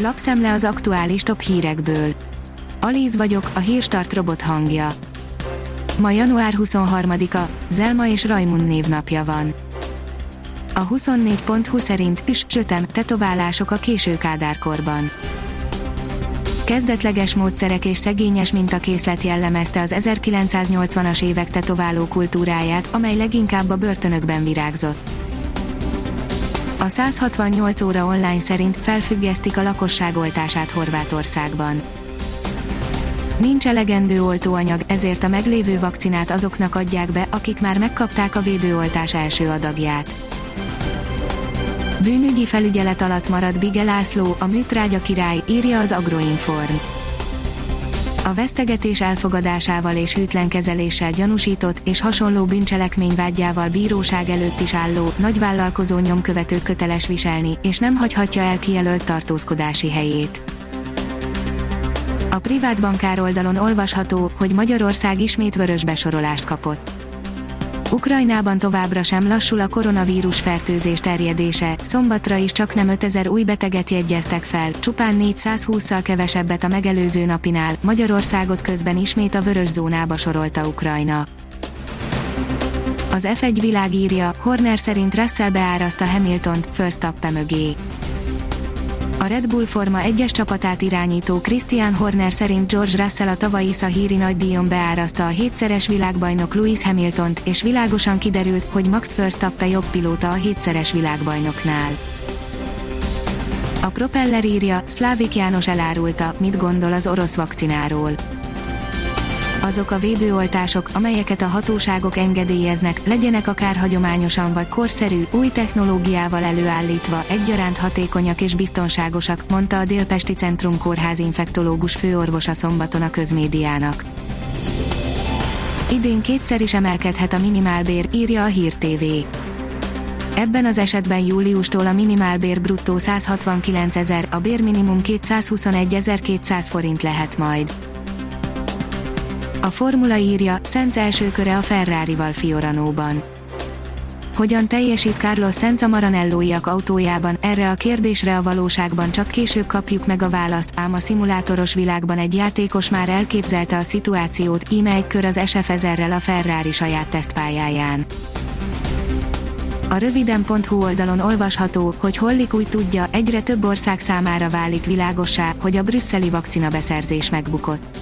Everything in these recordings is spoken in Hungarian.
Lapszemle az aktuális top hírekből. Alíz vagyok, a hírstart robot hangja. Ma január 23-a, Zelma és Rajmund névnapja van. A 24.20 szerint üs, sötem, tetoválások a késő kádárkorban. Kezdetleges módszerek és szegényes mintakészlet jellemezte az 1980-as évek tetováló kultúráját, amely leginkább a börtönökben virágzott. A 168 óra online szerint felfüggesztik a lakosság oltását Horvátországban. Nincs elegendő oltóanyag, ezért a meglévő vakcinát azoknak adják be, akik már megkapták a védőoltás első adagját. Bűnügyi felügyelet alatt marad Bige László, a műtrágya király, írja az Agroinform. A vesztegetés elfogadásával és hűtlen kezeléssel gyanúsított és hasonló bűncselekmény vágyával bíróság előtt is álló, nagyvállalkozó nyomkövetőt köteles viselni, és nem hagyhatja el kijelölt tartózkodási helyét. A privát bankár oldalon olvasható, hogy Magyarország ismét vörös besorolást kapott. Ukrajnában továbbra sem lassul a koronavírus fertőzés terjedése, szombatra is csak nem 5000 új beteget jegyeztek fel, csupán 420-szal kevesebbet a megelőző napinál, Magyarországot közben ismét a vörös zónába sorolta Ukrajna. Az F1 világírja, Horner szerint Russell beáraszta Hamiltont, Verstappen mögé. A Red Bull Forma egyes csapatát irányító Christian Horner szerint George Russell a tavalyi Szahíri nagydíjon beáraszta a hétszeres világbajnok Lewis Hamiltont, és világosan kiderült, hogy Max Verstappen jobb pilóta a hétszeres világbajnoknál. A Propeller írja, Szlávik János elárulta, mit gondol az orosz vakcináról azok a védőoltások, amelyeket a hatóságok engedélyeznek, legyenek akár hagyományosan vagy korszerű, új technológiával előállítva, egyaránt hatékonyak és biztonságosak, mondta a Délpesti Centrum Kórház infektológus főorvosa szombaton a közmédiának. Idén kétszer is emelkedhet a minimálbér, írja a Hír TV. Ebben az esetben júliustól a minimálbér bruttó 169 ezer, a bérminimum 221 200 forint lehet majd. A formula írja, Szent első köre a Ferrari-val Fioranóban. Hogyan teljesít Carlos Sainz a Maranellóiak autójában, erre a kérdésre a valóságban csak később kapjuk meg a választ, ám a szimulátoros világban egy játékos már elképzelte a szituációt, íme egy kör az SF 1000 a Ferrari saját tesztpályáján. A röviden.hu oldalon olvasható, hogy Hollik úgy tudja, egyre több ország számára válik világossá, hogy a brüsszeli vakcina beszerzés megbukott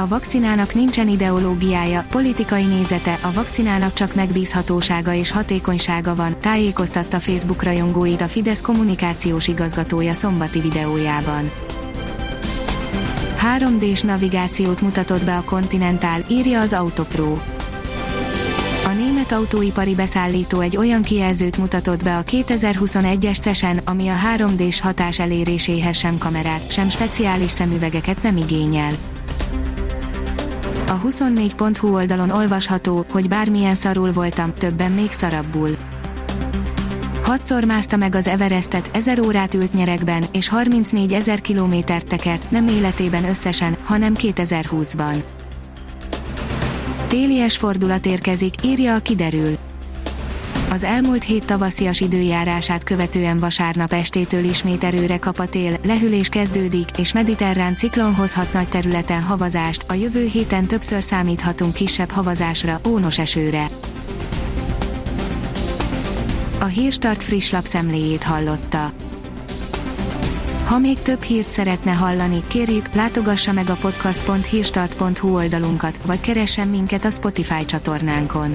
a vakcinának nincsen ideológiája, politikai nézete, a vakcinának csak megbízhatósága és hatékonysága van, tájékoztatta Facebook rajongóit a Fidesz kommunikációs igazgatója szombati videójában. 3D-s navigációt mutatott be a Continental, írja az Autopro. A német autóipari beszállító egy olyan kijelzőt mutatott be a 2021-es CESEN, ami a 3D-s hatás eléréséhez sem kamerát, sem speciális szemüvegeket nem igényel. A 24.hu oldalon olvasható, hogy bármilyen szarul voltam, többen még szarabbul. Hatszor mászta meg az Everestet, ezer órát ült nyerekben, és 34 ezer kilométert tekert, nem életében összesen, hanem 2020-ban. Télies fordulat érkezik, írja a kiderül. Az elmúlt hét tavaszias időjárását követően vasárnap estétől ismét erőre kap a tél, lehűlés kezdődik, és mediterrán ciklon hozhat nagy területen havazást, a jövő héten többször számíthatunk kisebb havazásra, ónos esőre. A Hírstart friss lapszemléjét hallotta. Ha még több hírt szeretne hallani, kérjük, látogassa meg a podcast.hírstart.hu oldalunkat, vagy keressen minket a Spotify csatornánkon